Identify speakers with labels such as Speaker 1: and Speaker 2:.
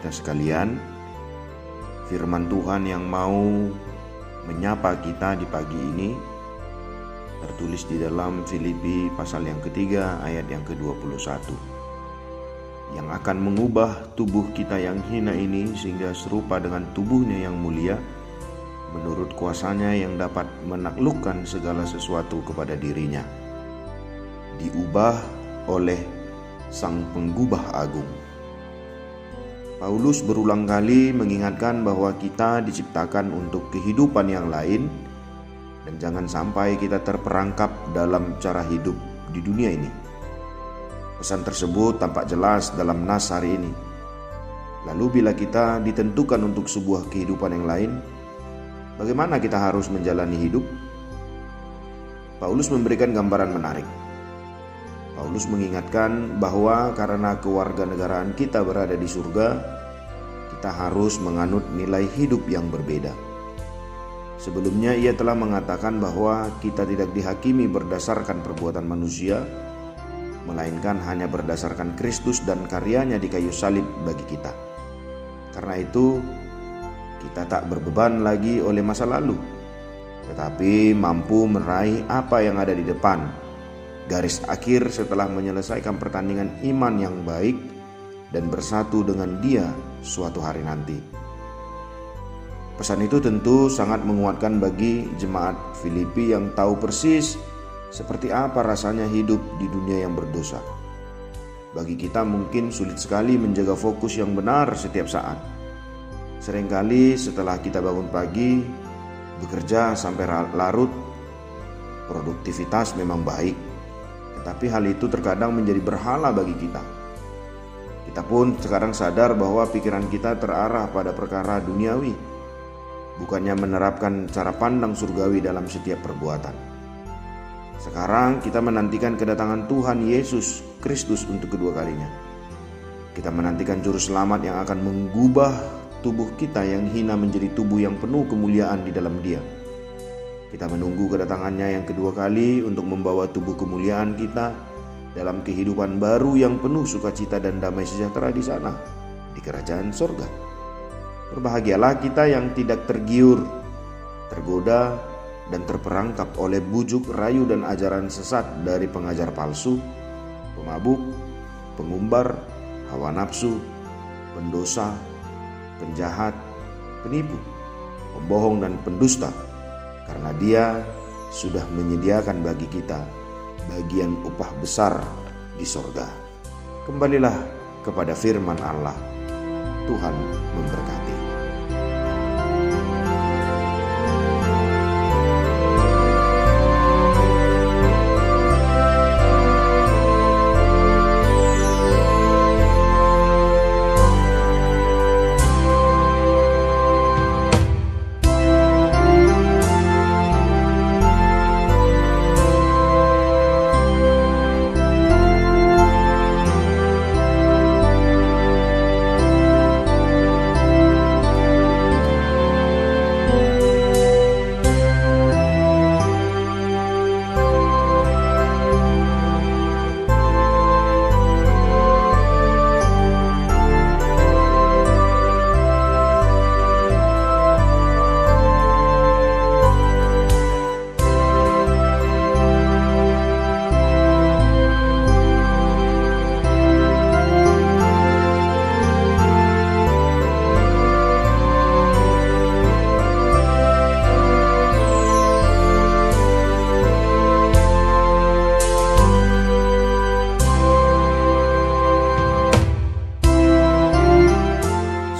Speaker 1: kita sekalian. Firman Tuhan yang mau menyapa kita di pagi ini tertulis di dalam Filipi pasal yang ketiga ayat yang ke-21 yang akan mengubah tubuh kita yang hina ini sehingga serupa dengan tubuhnya yang mulia menurut kuasanya yang dapat menaklukkan segala sesuatu kepada dirinya diubah oleh sang penggubah agung Paulus berulang kali mengingatkan bahwa kita diciptakan untuk kehidupan yang lain dan jangan sampai kita terperangkap dalam cara hidup di dunia ini. Pesan tersebut tampak jelas dalam nas hari ini. Lalu bila kita ditentukan untuk sebuah kehidupan yang lain, bagaimana kita harus menjalani hidup? Paulus memberikan gambaran menarik. Paulus mengingatkan bahwa karena kewarganegaraan kita berada di surga, kita harus menganut nilai hidup yang berbeda. Sebelumnya ia telah mengatakan bahwa kita tidak dihakimi berdasarkan perbuatan manusia, melainkan hanya berdasarkan Kristus dan karyanya di kayu salib bagi kita. Karena itu, kita tak berbeban lagi oleh masa lalu, tetapi mampu meraih apa yang ada di depan. Garis akhir setelah menyelesaikan pertandingan iman yang baik dan bersatu dengan Dia suatu hari nanti. Pesan itu tentu sangat menguatkan bagi jemaat Filipi yang tahu persis seperti apa rasanya hidup di dunia yang berdosa. Bagi kita mungkin sulit sekali menjaga fokus yang benar setiap saat. Seringkali setelah kita bangun pagi, bekerja sampai larut, produktivitas memang baik, tetapi hal itu terkadang menjadi berhala bagi kita. Kita pun sekarang sadar bahwa pikiran kita terarah pada perkara duniawi, bukannya menerapkan cara pandang surgawi dalam setiap perbuatan. Sekarang kita menantikan kedatangan Tuhan Yesus Kristus untuk kedua kalinya. Kita menantikan juru selamat yang akan mengubah tubuh kita yang hina menjadi tubuh yang penuh kemuliaan di dalam Dia. Kita menunggu kedatangannya yang kedua kali untuk membawa tubuh kemuliaan kita dalam kehidupan baru yang penuh sukacita dan damai sejahtera di sana, di kerajaan sorga. Berbahagialah kita yang tidak tergiur, tergoda, dan terperangkap oleh bujuk rayu dan ajaran sesat dari pengajar palsu, pemabuk, pengumbar, hawa nafsu, pendosa, penjahat, penipu, pembohong dan pendusta karena dia sudah menyediakan bagi kita bagian upah besar di sorga. Kembalilah kepada firman Allah. Tuhan memberkati.